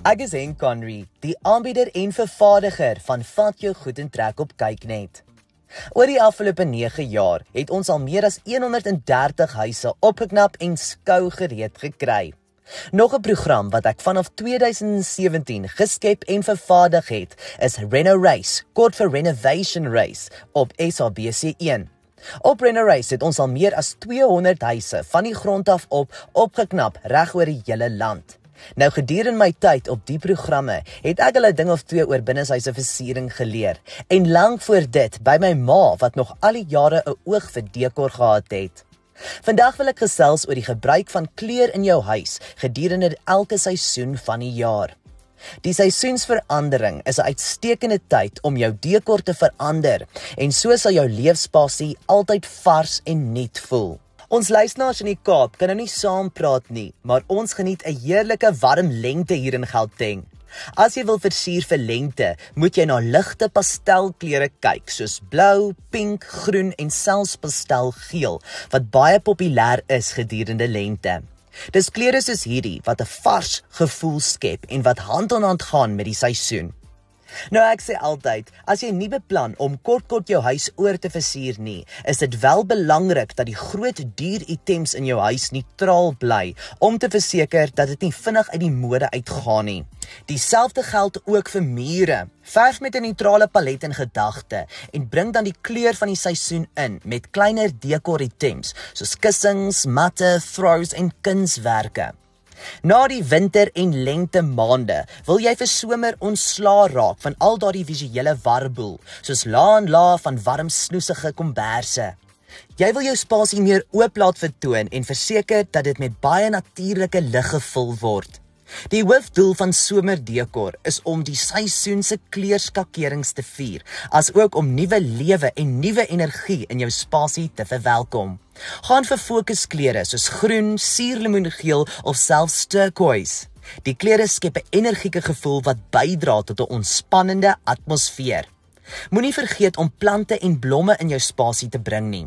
Ek is Henk Conry, die aanbieder en vervaardiger van Vat jou goed en trek op Kyknet. Oor die afgelope 9 jaar het ons al meer as 130 huise opgeknap en skou gereed gekry. Nog 'n program wat ek vanaf 2017 geskep en vervaardig het, is Reno Race, kort vir Renovation Race op SABC1. Op Reno Race het ons al meer as 200 huise van die grond af op opgeknap reg oor die hele land. Nou gedurende my tyd op die programme het ek hulle ding of twee oor binneshuise versiering geleer en lank voor dit by my ma wat nog al die jare 'n oog vir dekor gehad het. Vandag wil ek gesels oor die gebruik van kleur in jou huis gedurende elke seisoen van die jaar. Die seisoensverandering is 'n uitstekende tyd om jou dekor te verander en so sal jou leefspasie altyd vars en nuut voel. Ons luisteraars in die Kaap kan nou nie saam praat nie, maar ons geniet 'n heerlike warm lente hier in Gauteng. As jy wil versier vir lente, moet jy na ligte pastelkleure kyk, soos blou, pink, groen en selfs pastelgeel, wat baie populêr is gedurende lente. Dis kleure soos hierdie wat 'n vars gevoel skep en wat hand aan hand gaan met die seisoen. Nou ek sê altyd, as jy nie beplan om kort kort jou huis oor te versier nie, is dit wel belangrik dat die groot duur items in jou huis neutraal bly om te verseker dat dit nie vinnig uit die mode uitgaan nie. Dieselfde geld ook vir mure. Verf met 'n neutrale palet in gedagte en bring dan die kleur van die seisoen in met kleiner dekor items soos kussings, matte, throws en kunswerke. Na die winter en lente maande, wil jy vir somer ontslaa raak van al daardie visuele warboel, soos laan la van warm snoesige komberse. Jy wil jou spasie meer oop laat vertoon en verseker dat dit met baie natuurlike lig gevul word. Die hoofdoel van somerdekor is om die seisoen se kleurskakerings te vier, asook om nuwe lewe en nuwe energie in jou spasie te verwelkom. Gaan vir fokuskleure soos groen, suurlemoengeel of selfs turquoise. Die kleure skep 'n energieke gevoel wat bydra tot 'n ontspannende atmosfeer. Moenie vergeet om plante en blomme in jou spasie te bring nie.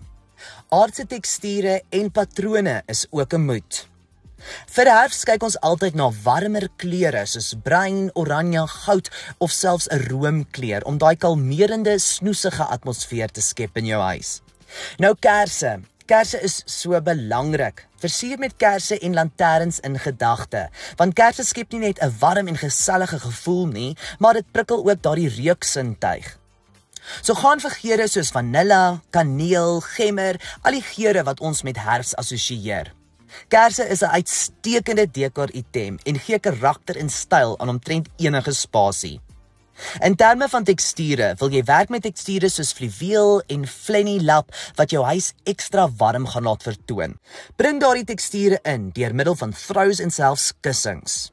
Aardse teksture en patrone is ook 'n moet. Vir herfs kyk ons altyd na warmer kleure soos bruin, oranje, goud of selfs 'n roomkleur om daai kalmerende, snoesige atmosfeer te skep in jou huis. Nou kersse. Kersse is so belangrik. Versier met kersse en lanterns in gedagte, want kersse skep nie net 'n warm en gesellige gevoel nie, maar dit prikkel ook daardie reuksintuig. So gaan vir geure soos vanilla, kaneel, gemmer, al die geure wat ons met herfs assosieer. Kersse is 'n uitstekende dekor item en gee karakter en styl aan omtrent enige spasie. In terme van teksture, wil jy werk met teksture soos fluweel en flenny lap wat jou huis ekstra warm gaan laat vertoon. Bring daardie teksture in deur middel van throws en selfs kussings.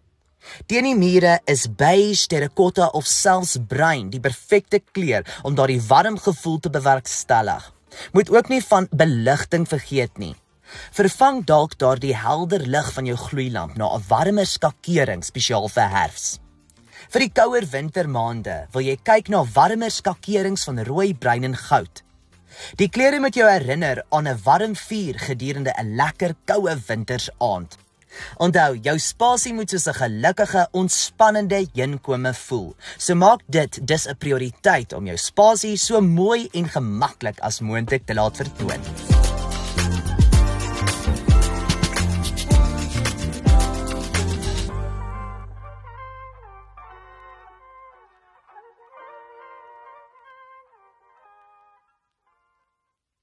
Teen die mure is beige, terracotta of selfs bruin die perfekte kleur om daardie warm gevoel te bewerkstellig. Moet ook nie van beligting vergeet nie. Vervang dalk daardie helder lig van jou gloeilamp na 'n warmer skakering spesiaal vir herfs. Vir die kouer wintermaande wil jy kyk na warmer skakerings van rooi, bruin en goud. Die kleure moet jou herinner aan 'n warm vuur gedurende 'n lekker koue wintersaand. Onthou, jou spasie moet soos 'n gelukkige, ontspannende heenkome voel. So maak dit dus 'n prioriteit om jou spasie so mooi en gemaklik as moontlik te laat vertoon.